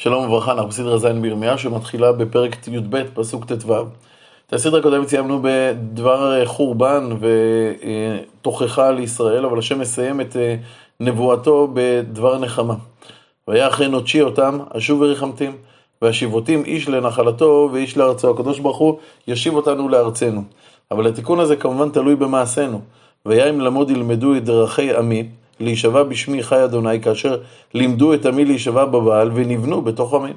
שלום וברכה, אנחנו בסדרה ז' בירמיה שמתחילה בפרק י"ב, פסוק ט"ו. את הסדרה הקודמת סיימנו בדבר חורבן ותוכחה לישראל, אבל השם מסיים את אה, נבואתו בדבר נחמה. והיה אחרי נוטשי אותם, אשוב וריחמתים, והשיבותים איש לנחלתו ואיש לארצו. הקדוש ברוך הוא ישיב אותנו לארצנו. אבל התיקון הזה כמובן תלוי במעשינו. והיה אם למוד ילמדו את דרכי עמי, להישבע בשמי חי אדוני, כאשר לימדו את עמי להישבע בבעל ונבנו בתוך עמי.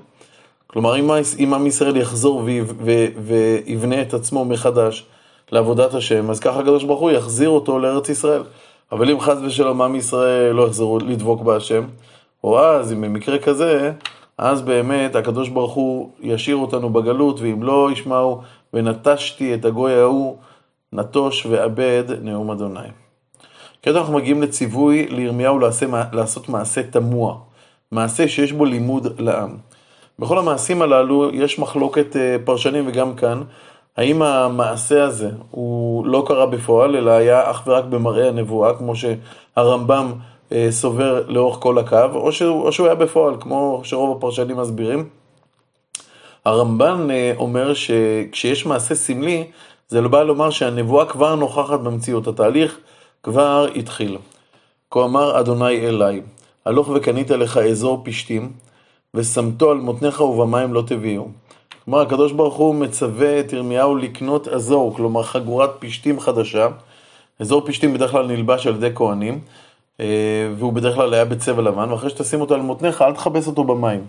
כלומר, אם עם ישראל יחזור ויבנה את עצמו מחדש לעבודת השם, אז ככה הקדוש ברוך הוא יחזיר אותו לארץ ישראל. אבל אם חס ושלום עם ישראל לא יחזרו לדבוק בהשם, או אז, אם במקרה כזה, אז באמת הקדוש ברוך הוא ישאיר אותנו בגלות, ואם לא ישמעו, ונטשתי את הגוי ההוא, נטוש ואבד נאום אדוני. כעת אנחנו מגיעים לציווי לירמיהו לעשות מעשה תמוה, מעשה שיש בו לימוד לעם. בכל המעשים הללו יש מחלוקת אה, פרשנים וגם כאן, האם המעשה הזה הוא לא קרה בפועל, אלא היה אך ורק במראה הנבואה, כמו שהרמב"ם אה, סובר לאורך כל הקו, או שהוא, או שהוא היה בפועל, כמו שרוב הפרשנים מסבירים. הרמב"ן אה, אומר שכשיש מעשה סמלי, זה לא בא לומר שהנבואה כבר נוכחת במציאות. התהליך כבר התחיל. כה אמר אדוני אלי, הלוך וקנית לך אזור פשתים, ושמתו על מותניך ובמים לא תביאו. כלומר, הקדוש ברוך הוא מצווה את ירמיהו לקנות אזור, כלומר חגורת פשתים חדשה. אזור פשתים בדרך כלל נלבש על ידי כהנים, אה, והוא בדרך כלל היה בצבע לבן, ואחרי שתשים אותו על מותניך, אל תכבס אותו במים.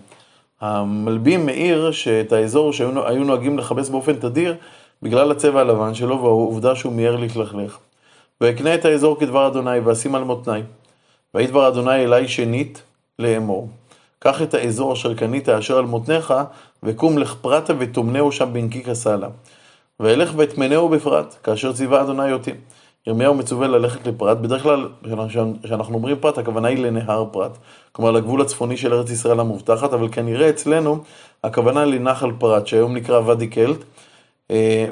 המלבים מעיר שאת האזור שהיו נוהגים לכבס באופן תדיר, בגלל הצבע הלבן שלו והעובדה שהוא מיהר להתלכלך. ואקנה את האזור כדבר אדוני, ואשים על מותני. ויהי דבר אדוני אלי שנית לאמור. קח את האזור אשר קנית אשר על מותניך, וקום לך פרטה ותאמנהו שם בנקיק הסלה. ואלך ואטמנהו בפרט, כאשר ציווה אדוני אותי. ירמיהו מצווה ללכת לפרט, בדרך כלל כשאנחנו אומרים פרט, הכוונה היא לנהר פרט. כלומר לגבול הצפוני של ארץ ישראל המובטחת, אבל כנראה אצלנו הכוונה לנחל פרט, שהיום נקרא ואדי קלט,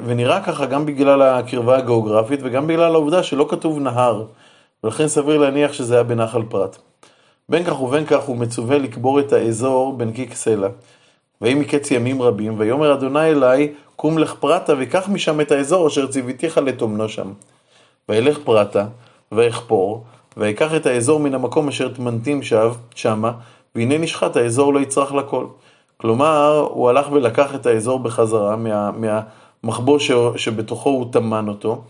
ונראה ככה גם בגלל הקרבה הגיאוגרפית וגם בגלל העובדה שלא כתוב נהר, ולכן סביר להניח שזה היה בנחל פרת. בין כך ובין כך הוא מצווה לקבור את האזור בנקיק סלע. ויהי מקץ ימים רבים, ויאמר אדוני אלי, קום לך פרטה, וקח משם את האזור אשר ציוויתיך לטומנו שם. וילך פרטה, ואכפור, ויקח את האזור מן המקום אשר טמנתים שב, שמה, והנה נשחט האזור לא יצרח לכל. כלומר, הוא הלך ולקח את האזור בחזרה מה, מה, מחבוא שבתוכו הוא טמן אותו,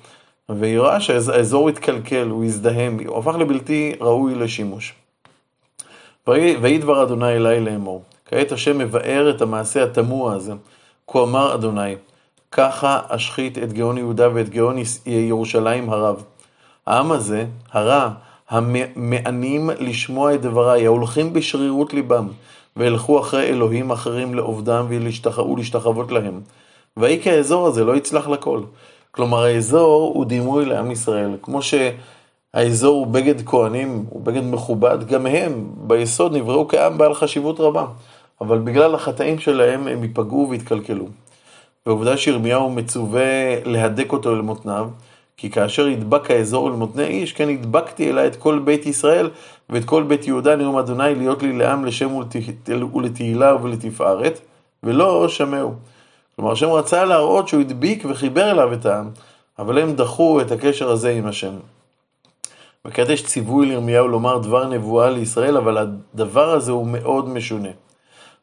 והיא שהאזור התקלקל, הוא הזדהם, הוא הפך לבלתי ראוי לשימוש. ויהי דבר אדוני אלי לאמור, כעת השם מבאר את המעשה התמוה הזה, כה אמר אדוני, ככה אשחית את גאון יהודה ואת גאון ירושלים הרב. העם הזה, הרע, המענים לשמוע את דבריי, ההולכים בשרירות ליבם, וילכו אחרי אלוהים אחרים לעובדם ולהשתחוות להם. ויהי כי האזור הזה לא יצלח לכל. כלומר, האזור הוא דימוי לעם ישראל. כמו שהאזור הוא בגד כהנים, הוא בגד מכובד, גם הם ביסוד נבראו כעם בעל חשיבות רבה. אבל בגלל החטאים שלהם הם ייפגעו והתקלקלו. ועובדה שירמיהו מצווה להדק אותו אל מותניו, כי כאשר ידבק האזור אל מותני איש, כן הדבקתי אליי את כל בית ישראל ואת כל בית יהודה נאום אדוני להיות לי לעם לשם ולתהילה ולתפארת, ולא שמעו. כלומר, השם רצה להראות שהוא הדביק וחיבר אליו את העם, אבל הם דחו את הקשר הזה עם השם. וכעת יש ציווי לירמיהו לומר דבר נבואה לישראל, אבל הדבר הזה הוא מאוד משונה.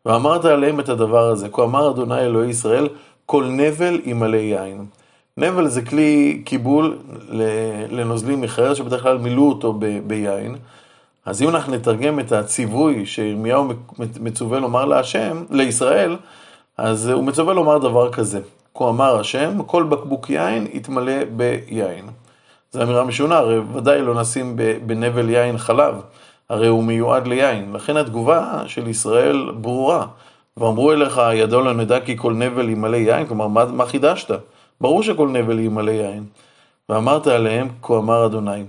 ואמרת עליהם את הדבר הזה, כה אמר אדוני אלוהי ישראל, כל נבל ימלא יין. נבל זה כלי קיבול לנוזלים מחרר, שבדרך כלל מילאו אותו ב- ביין. אז אם אנחנו נתרגם את הציווי שירמיהו מצווה לומר להשם, לישראל, אז הוא מצווה לומר דבר כזה, כה אמר השם, כל בקבוק יין יתמלא ביין. זו אמירה משונה, הרי ודאי לא נשים בנבל יין חלב, הרי הוא מיועד ליין. לכן התגובה של ישראל ברורה. ואמרו אליך, ידוע לא נדע כי כל נבל ימלא יין, כלומר, מה, מה חידשת? ברור שכל נבל ימלא יין. ואמרת עליהם, כה אמר אדוני,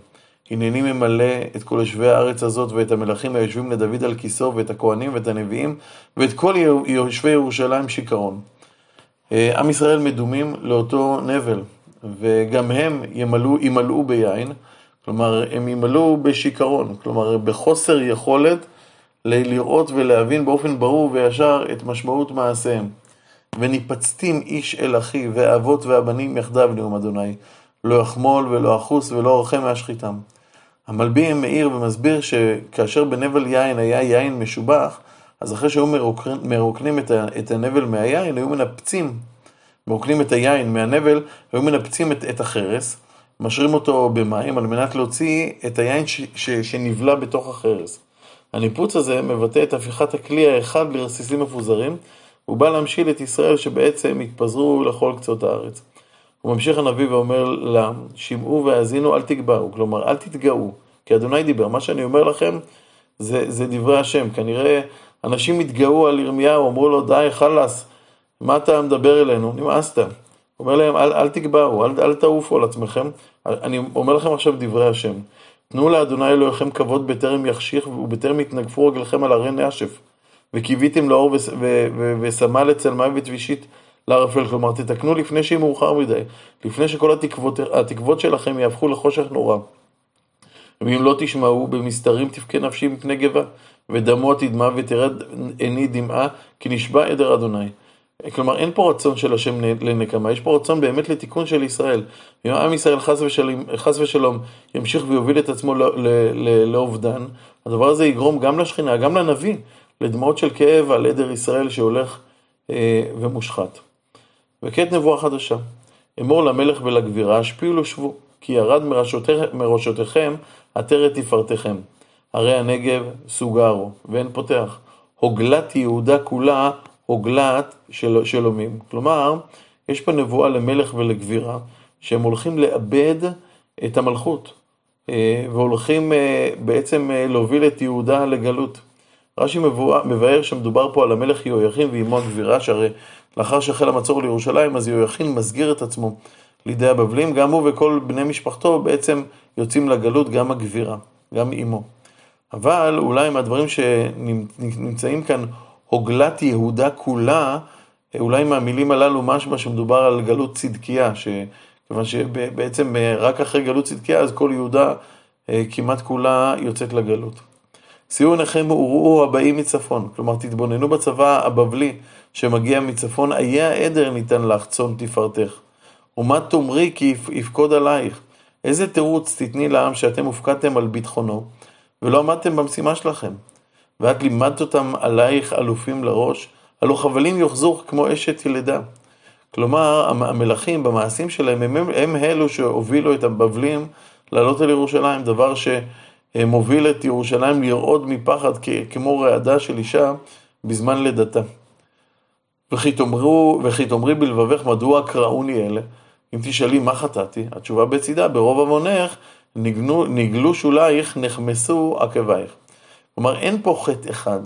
הנני ממלא את כל יושבי הארץ הזאת ואת המלכים היושבים לדוד על כיסאו ואת הכהנים ואת הנביאים ואת כל יושבי ירושלים שיכרון. אה, עם ישראל מדומים לאותו נבל, וגם הם ימלאו, ימלאו ביין, כלומר הם ימלאו בשיכרון, כלומר בחוסר יכולת לראות ולהבין באופן ברור וישר את משמעות מעשיהם. וניפצתים איש אל אחיו, והאבות והבנים יחדיו נאום אדוני. לא יחמול ולא אחוס ולא רחם מהשחיתם. המלבי מאיר ומסביר שכאשר בנבל יין היה יין משובח, אז אחרי שהיו מרוקנים את הנבל מהיין, היו מנפצים, מרוקנים את היין מהנבל, היו מנפצים את, את החרס, משרים אותו במים על מנת להוציא את היין ש, ש, שנבלע בתוך החרס. הניפוץ הזה מבטא את הפיכת הכלי האחד לרסיסים מפוזרים, הוא בא להמשיל את ישראל שבעצם התפזרו לכל קצות הארץ. הוא ממשיך הנביא ואומר לה, שמעו והאזינו, אל תגבהו, כלומר, אל תתגאו, כי אדוני דיבר. מה שאני אומר לכם, זה, זה דברי השם. כנראה אנשים התגאו על ירמיהו, אמרו לו, די, חלאס, מה אתה מדבר אלינו? נמאסת. אומר להם, אל, אל תגבהו, אל, אל תעופו על עצמכם. אני אומר לכם עכשיו דברי השם. תנו לאדוני אלוהיכם כבוד בטרם יחשיך ובטרם יתנגפו רגליכם על הרי נשף. וקיוויתם לאור ושמה אצל מוות וישית לערפל, כלומר תתקנו לפני שיהיה מאוחר מדי, לפני שכל התקוות, התקוות שלכם יהפכו לחושך נורא. ואם לא תשמעו, במסתרים תבכה נפשי מפני גבה, ודמו תדמע ותרד עיני דמעה, כי נשבע עדר אדוני. כלומר, אין פה רצון של השם לנקמה, יש פה רצון באמת לתיקון של ישראל. אם עם ישראל חס ושלום, חס ושלום ימשיך ויוביל את עצמו לאובדן, הדבר הזה יגרום גם לשכינה, גם לנביא, לדמעות של כאב על עדר ישראל שהולך אה, ומושחת. וכעת נבואה חדשה. אמור למלך ולגבירה, השפיעו לשבו, כי ירד מראשותיכם עטרת תפארתכם. הרי הנגב סוגרו, ואין פותח. הוגלת יהודה כולה, הוגלת של, שלומים. כלומר, יש פה נבואה למלך ולגבירה, שהם הולכים לאבד את המלכות, אה, והולכים אה, בעצם להוביל את יהודה לגלות. רש"י מבאר שמדובר פה על המלך יהויכין ואימו הגבירה, שהרי לאחר שהחל המצור לירושלים, אז יהויכין מסגיר את עצמו לידי הבבלים, גם הוא וכל בני משפחתו בעצם יוצאים לגלות, גם הגבירה, גם אימו. אבל אולי מהדברים שנמצאים כאן, הוגלת יהודה כולה, אולי מהמילים הללו משמע שמדובר על גלות צדקיה, כיוון שבעצם רק אחרי גלות צדקיה אז כל יהודה אה, כמעט כולה יוצאת לגלות. שאו עיניכם וראו הבאים מצפון, כלומר תתבוננו בצבא הבבלי שמגיע מצפון, איה העדר ניתן לך צאן תפארתך. ומה תאמרי כי יפקוד עלייך? איזה תירוץ תתני לעם שאתם הופקדתם על ביטחונו, ולא עמדתם במשימה שלכם? ואת לימדת אותם עלייך אלופים לראש, הלא חבלים יוחזוך כמו אשת ילדה. כלומר, המלכים במעשים שלהם הם, הם אלו שהובילו את הבבלים לעלות אל ירושלים, דבר ש... מוביל את ירושלים לרעוד מפחד כמו רעדה של אישה בזמן לידתה. וכי תאמרו, וכי תאמרי בלבבך מדוע קראוני אלה? אם תשאלי מה חטאתי, התשובה בצידה, ברוב עוונך נגנו, נגלו שולייך, נחמסו עקבייך. כלומר, אין פה חטא אחד.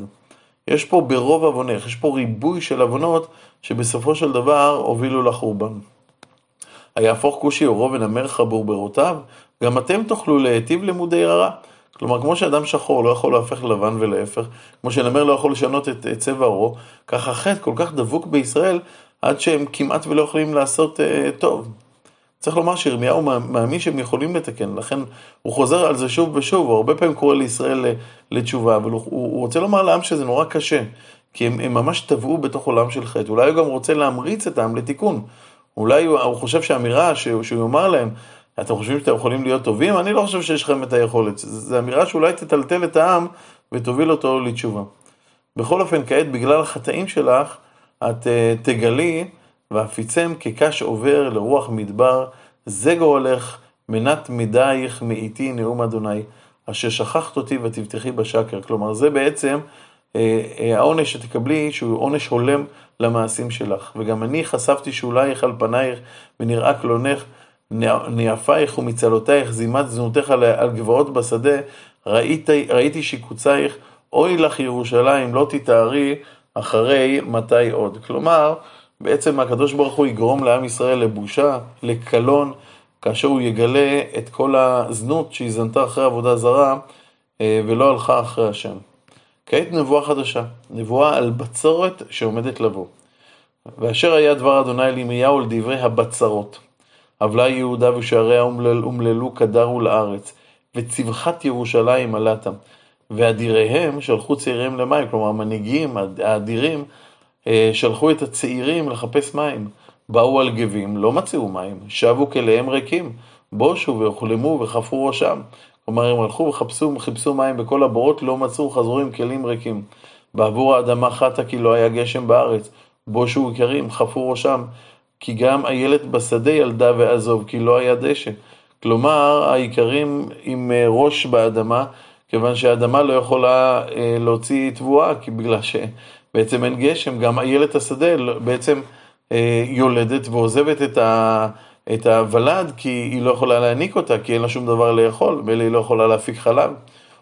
יש פה ברוב עוונך, יש פה ריבוי של עוונות שבסופו של דבר הובילו לחורבן. היהפוך כושי עורו ונמר חבור ברותיו, גם אתם תוכלו להיטיב לימודי רע. כלומר, כמו שאדם שחור לא יכול להפך לבן ולהפך, כמו שנמר לא יכול לשנות את, את צבע עורו, ככה חטא כל כך דבוק בישראל, עד שהם כמעט ולא יכולים לעשות uh, טוב. צריך לומר שירמיהו מאמין שהם יכולים לתקן, לכן הוא חוזר על זה שוב ושוב, הוא הרבה פעמים קורא לישראל לתשובה, אבל הוא, הוא רוצה לומר לעם שזה נורא קשה, כי הם, הם ממש טבעו בתוך עולם של חטא, אולי הוא גם רוצה להמריץ את העם לתיקון, אולי הוא, הוא חושב שהאמירה שהוא, שהוא יאמר להם, אתם חושבים שאתם יכולים להיות טובים? אני לא חושב שיש לכם את היכולת. זו אמירה שאולי תטלטל את העם ותוביל אותו לתשובה. בכל אופן, כעת, בגלל החטאים שלך, את uh, תגלי, ואפיצם כקש עובר לרוח מדבר, זה גורלך, מנת מדייך מאיתי נאום אדוני, אשר שכחת אותי ותבטחי בשקר. כלומר, זה בעצם uh, uh, העונש שתקבלי, שהוא עונש הולם למעשים שלך. וגם אני חשפתי שאולייך על פנייך ונראה קלונך. ניאפייך ומצלותייך זימת זנותיך על גבעות בשדה, ראיתי, ראיתי שיקוצייך, אוי לך ירושלים, לא תתארי אחרי מתי עוד. כלומר, בעצם הקדוש ברוך הוא יגרום לעם ישראל לבושה, לקלון, כאשר הוא יגלה את כל הזנות שהיא זנתה אחרי עבודה זרה, אה, ולא הלכה אחרי השם. כעת נבואה חדשה, נבואה על בצורת שעומדת לבוא. ואשר היה דבר אדוני לימיהו על דברי הבצרות. עבלה יהודה ושעריה אומללו כדרו לארץ, וצבחת ירושלים עלתה. ואדיריהם שלחו צעיריהם למים, כלומר המנהיגים, האדירים, אה, שלחו את הצעירים לחפש מים. באו על גבים, לא מצאו מים, שבו כליהם ריקים, בושו והוחלמו וחפרו ראשם. כלומר, הם הלכו וחיפשו חיפשו מים בכל הבורות, לא מצאו, חזרו עם כלים ריקים. בעבור האדמה חטא כי לא היה גשם בארץ, בושו יקרים, חפרו ראשם, כי גם איילת בשדה ילדה ועזוב, כי לא היה דשא. כלומר, האיכרים עם אה, ראש באדמה, כיוון שהאדמה לא יכולה אה, להוציא תבואה, כי בגלל שבעצם אין גשם, גם איילת השדה לא, בעצם אה, יולדת ועוזבת את, ה, את הוולד, כי היא לא יכולה להעניק אותה, כי אין לה שום דבר לאכול, ואלה היא לא יכולה להפיק חלב.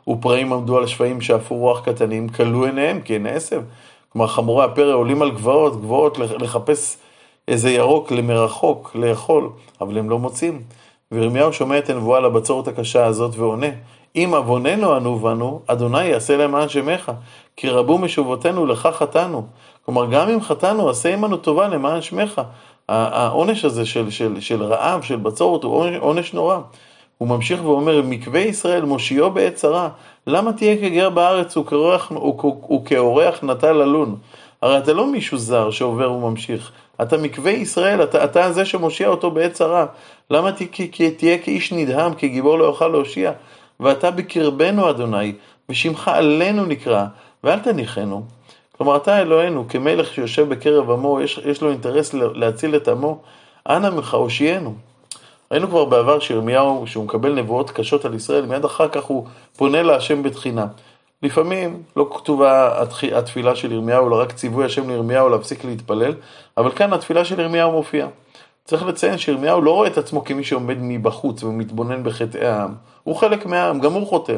ופראים עמדו על שפיים שאפו רוח קטנים, כלו עיניהם, כי אין עשב. כלומר, חמורי הפרא עולים על גבעות, גבעות לחפש איזה ירוק למרחוק, לאכול, אבל הם לא מוצאים. וירמיהו שומע את הנבואה על הבצורת הקשה הזאת ועונה, אם עווננו ענו בנו, אדוני יעשה למען שמך, כי רבו משובותינו לך חטאנו. כלומר, גם אם חטאנו, עשה עמנו טובה למען שמך. העונש הזה של, של, של רעב, של בצורת, הוא עונש נורא. הוא ממשיך ואומר, מקווה ישראל מושיעו בעת צרה, למה תהיה כגר בארץ וכאורח נטע ללון? הרי אתה לא מישהו זר שעובר וממשיך, אתה מקווה ישראל, אתה, אתה זה שמושיע אותו בעת צרה. למה תה, תהיה כאיש נדהם, כגיבור לא יוכל להושיע? ואתה בקרבנו, אדוני, ושמך עלינו נקרא, ואל תניחנו. כלומר, אתה אלוהינו, כמלך שיושב בקרב עמו, יש, יש לו אינטרס להציל את עמו, אנא ממך הושיענו. ראינו כבר בעבר שירמיהו, שהוא מקבל נבואות קשות על ישראל, מיד אחר כך הוא פונה להשם בתחינה. לפעמים לא כתובה התפילה של ירמיהו, אלא רק ציווי השם לירמיהו להפסיק להתפלל, אבל כאן התפילה של ירמיהו מופיעה. צריך לציין שירמיהו לא רואה את עצמו כמי שעומד מבחוץ ומתבונן בחטאי העם. הוא חלק מהעם, גם הוא חוטא.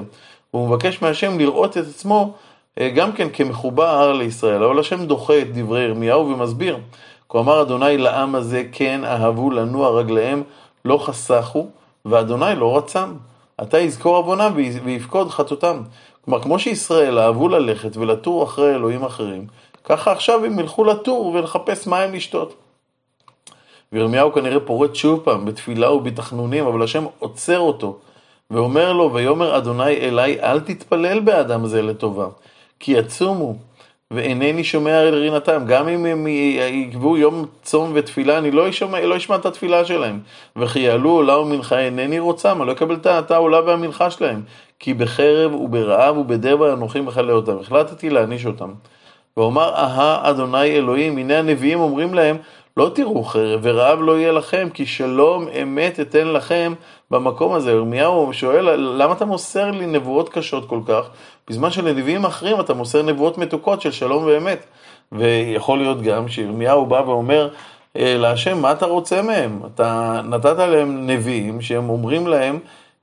הוא מבקש מהשם לראות את עצמו אה, גם כן כמחובר לישראל. אבל השם דוחה את דברי ירמיהו ומסביר. כה אמר אדוני לעם הזה כן אהבו לנוע רגליהם לא חסכו, ואדוני לא רצם. עתה יזכור עוונם ויפקוד חטאותם. כלומר, כמו שישראל אהבו ללכת ולטור אחרי אלוהים אחרים, ככה עכשיו הם ילכו לטור ולחפש מים לשתות. וירמיהו כנראה פורט שוב פעם בתפילה ובתחנונים, אבל השם עוצר אותו ואומר לו, ויאמר אדוני אליי, אל תתפלל באדם זה לטובה, כי יצומו, ואינני שומע אל רינתם. גם אם הם יקבעו יום צום ותפילה, אני לא אשמע, לא אשמע את התפילה שלהם. וכי יעלו עולה ומנחה, אינני רוצם, אני לא אקבל את העולה והמנחה שלהם. כי בחרב וברעב ובדבר אנוכי מכלה אותם. החלטתי להעניש אותם. ואומר, אהה אדוני אלוהים, הנה הנביאים אומרים להם, לא תראו חרב ורעב לא יהיה לכם, כי שלום אמת אתן לכם במקום הזה. ירמיהו שואל, למה אתה מוסר לי נבואות קשות כל כך, בזמן שלנביאים אחרים אתה מוסר נבואות מתוקות של שלום ואמת. ויכול להיות גם שירמיהו בא ואומר אה, להשם, מה אתה רוצה מהם? אתה נתת להם נביאים שהם אומרים להם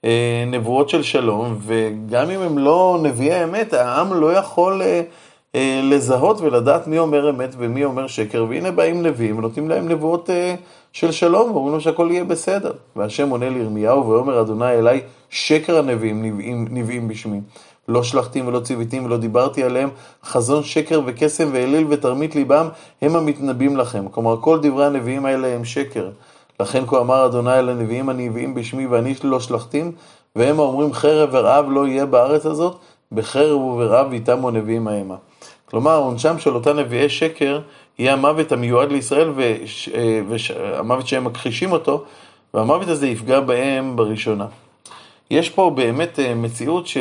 אה, נבואות של שלום, וגם אם הם לא נביאי אמת, העם לא יכול... אה, לזהות ולדעת מי אומר אמת ומי אומר שקר, והנה באים נביאים ונותנים להם נבואות אה, של שלום, ואומרים לו שהכל יהיה בסדר. והשם עונה לירמיהו ואומר אדוני אליי, שקר הנביאים נביאים, נביאים בשמי. לא שלחתים ולא ציוויתים ולא דיברתי עליהם, חזון שקר וקסם ואליל ותרמית ליבם הם המתנבאים לכם. כלומר, כל דברי הנביאים האלה הם שקר. לכן כה אמר אדוני אל הנביאים הנביאים בשמי ואני לא שלחתים, והם האומרים חרב ורעב לא יהיה בארץ הזאת, בחרב וברעב יתמו הנביאים המה. כלומר, עונשם של אותם נביאי שקר יהיה המוות המיועד לישראל והמוות שהם מכחישים אותו, והמוות הזה יפגע בהם בראשונה. יש פה באמת אה, מציאות ש,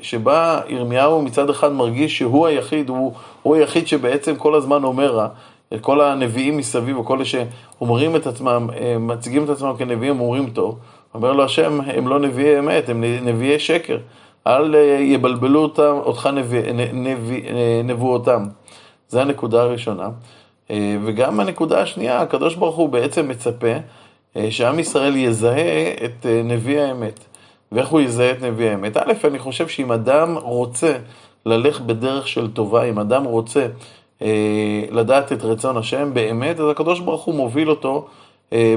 שבה ירמיהו מצד אחד מרגיש שהוא היחיד, הוא, הוא היחיד שבעצם כל הזמן אומר רע. כל הנביאים מסביב, וכל אלה שאומרים את עצמם, אה, מציגים את עצמם כנביאים, אומרים טוב. אומר לו השם, הם לא נביאי אמת, הם נביאי שקר. אל אה, יבלבלו אותם, אותך אה, נבואותם. זו הנקודה הראשונה. אה, וגם הנקודה השנייה, הקדוש ברוך הוא בעצם מצפה שעם ישראל יזהה את נביא האמת. ואיך הוא יזהה את נביא האמת? א', אני חושב שאם אדם רוצה ללך בדרך של טובה, אם אדם רוצה לדעת את רצון השם באמת, אז הקדוש ברוך הוא מוביל אותו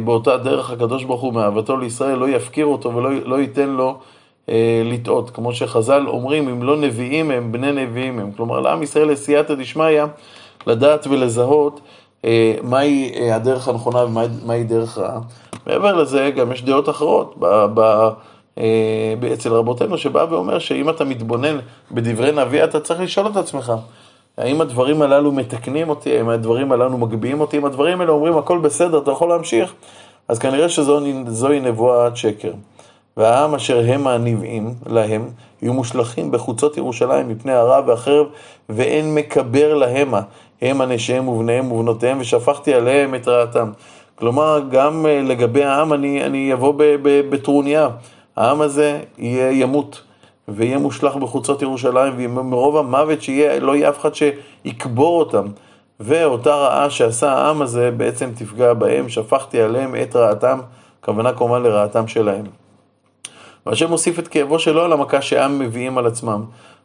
באותה דרך, הקדוש ברוך הוא מאהבתו לישראל לא יפקיר אותו ולא לא ייתן לו לטעות. כמו שחז"ל אומרים, אם לא נביאים הם, בני נביאים הם. כלומר, לעם ישראל לסייעתא דשמיא, לדעת ולזהות אה, מהי אה, הדרך הנכונה ומהי דרך רעה. מעבר לזה, גם יש דעות אחרות. אה, אצל רבותינו, שבא ואומר שאם אתה מתבונן בדברי נביא, אתה צריך לשאול את עצמך, האם הדברים הללו מתקנים אותי, האם הדברים הללו מגביהים אותי, אם הדברים האלה אומרים הכל בסדר, אתה יכול להמשיך, אז כנראה שזוהי נבואת שקר. והעם אשר הם הנביאים להם, יהיו מושלכים בחוצות ירושלים מפני הרע והחרב, ואין מקבר להמה, הם הנשיהם ובניהם ובנותיהם, ושפכתי עליהם את רעתם. כלומר, גם אה, לגבי העם אני, אני אבוא בטרוניה. העם הזה יהיה, ימות, ויהיה מושלך בחוצות ירושלים, ומרוב המוות שיהיה, לא יהיה אף אחד שיקבור אותם. ואותה רעה שעשה העם הזה בעצם תפגע בהם, שפכתי עליהם את רעתם, כוונה כמובן לרעתם שלהם. והשם מוסיף את כאבו שלו על המכה שעם מביאים על עצמם.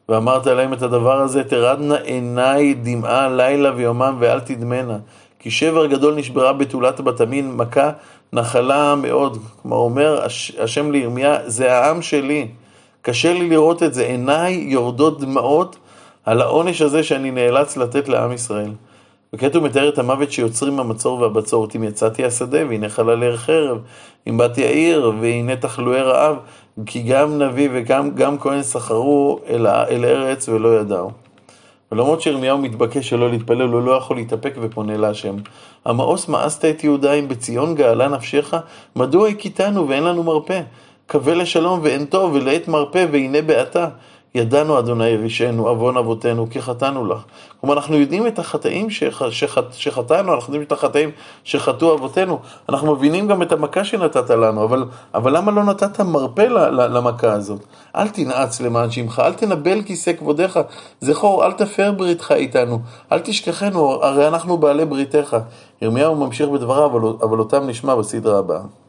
ואמרת להם את הדבר הזה, תרדנה עיניי דמעה לילה ויומם ואל תדמנה. כי שבר גדול נשברה בתולת בתמין, מכה נחלה מאוד. כלומר, אומר השם לירמיה, זה העם שלי. קשה לי לראות את זה, עיניי יורדות דמעות על העונש הזה שאני נאלץ לתת לעם ישראל. וכעת הוא מתאר את המוות שיוצרים המצור והבצורת. אם יצאתי השדה, והנה חללי חרב, אם באתי העיר, והנה תחלואי רעב, כי גם נביא וגם כהן סחרו אל, אל ארץ ולא ידעו. ולמרות שירמיהו מתבקש שלא להתפלל, הוא לא יכול להתאפק ופונה להשם. המאוס מאסת את יהודה אם בציון גאלה נפשך, מדוע הכיתנו ואין לנו מרפא? קווה לשלום ואין טוב, ולעת מרפא והנה בעתה. ידענו אדוני ירישנו, עוון אבותינו, כי חטאנו לך. כלומר, אנחנו יודעים את החטאים שח, שח, שחטאנו, אנחנו יודעים את החטאים שחטאו אבותינו. אנחנו מבינים גם את המכה שנתת לנו, אבל, אבל למה לא נתת מרפא למכה הזאת? אל תנעץ למען שמך, אל תנבל כיסא כבודיך, זכור, אל תפר בריתך איתנו, אל תשכחנו, הרי אנחנו בעלי בריתך. ירמיהו ממשיך בדבריו, אבל, אבל אותם נשמע בסדרה הבאה.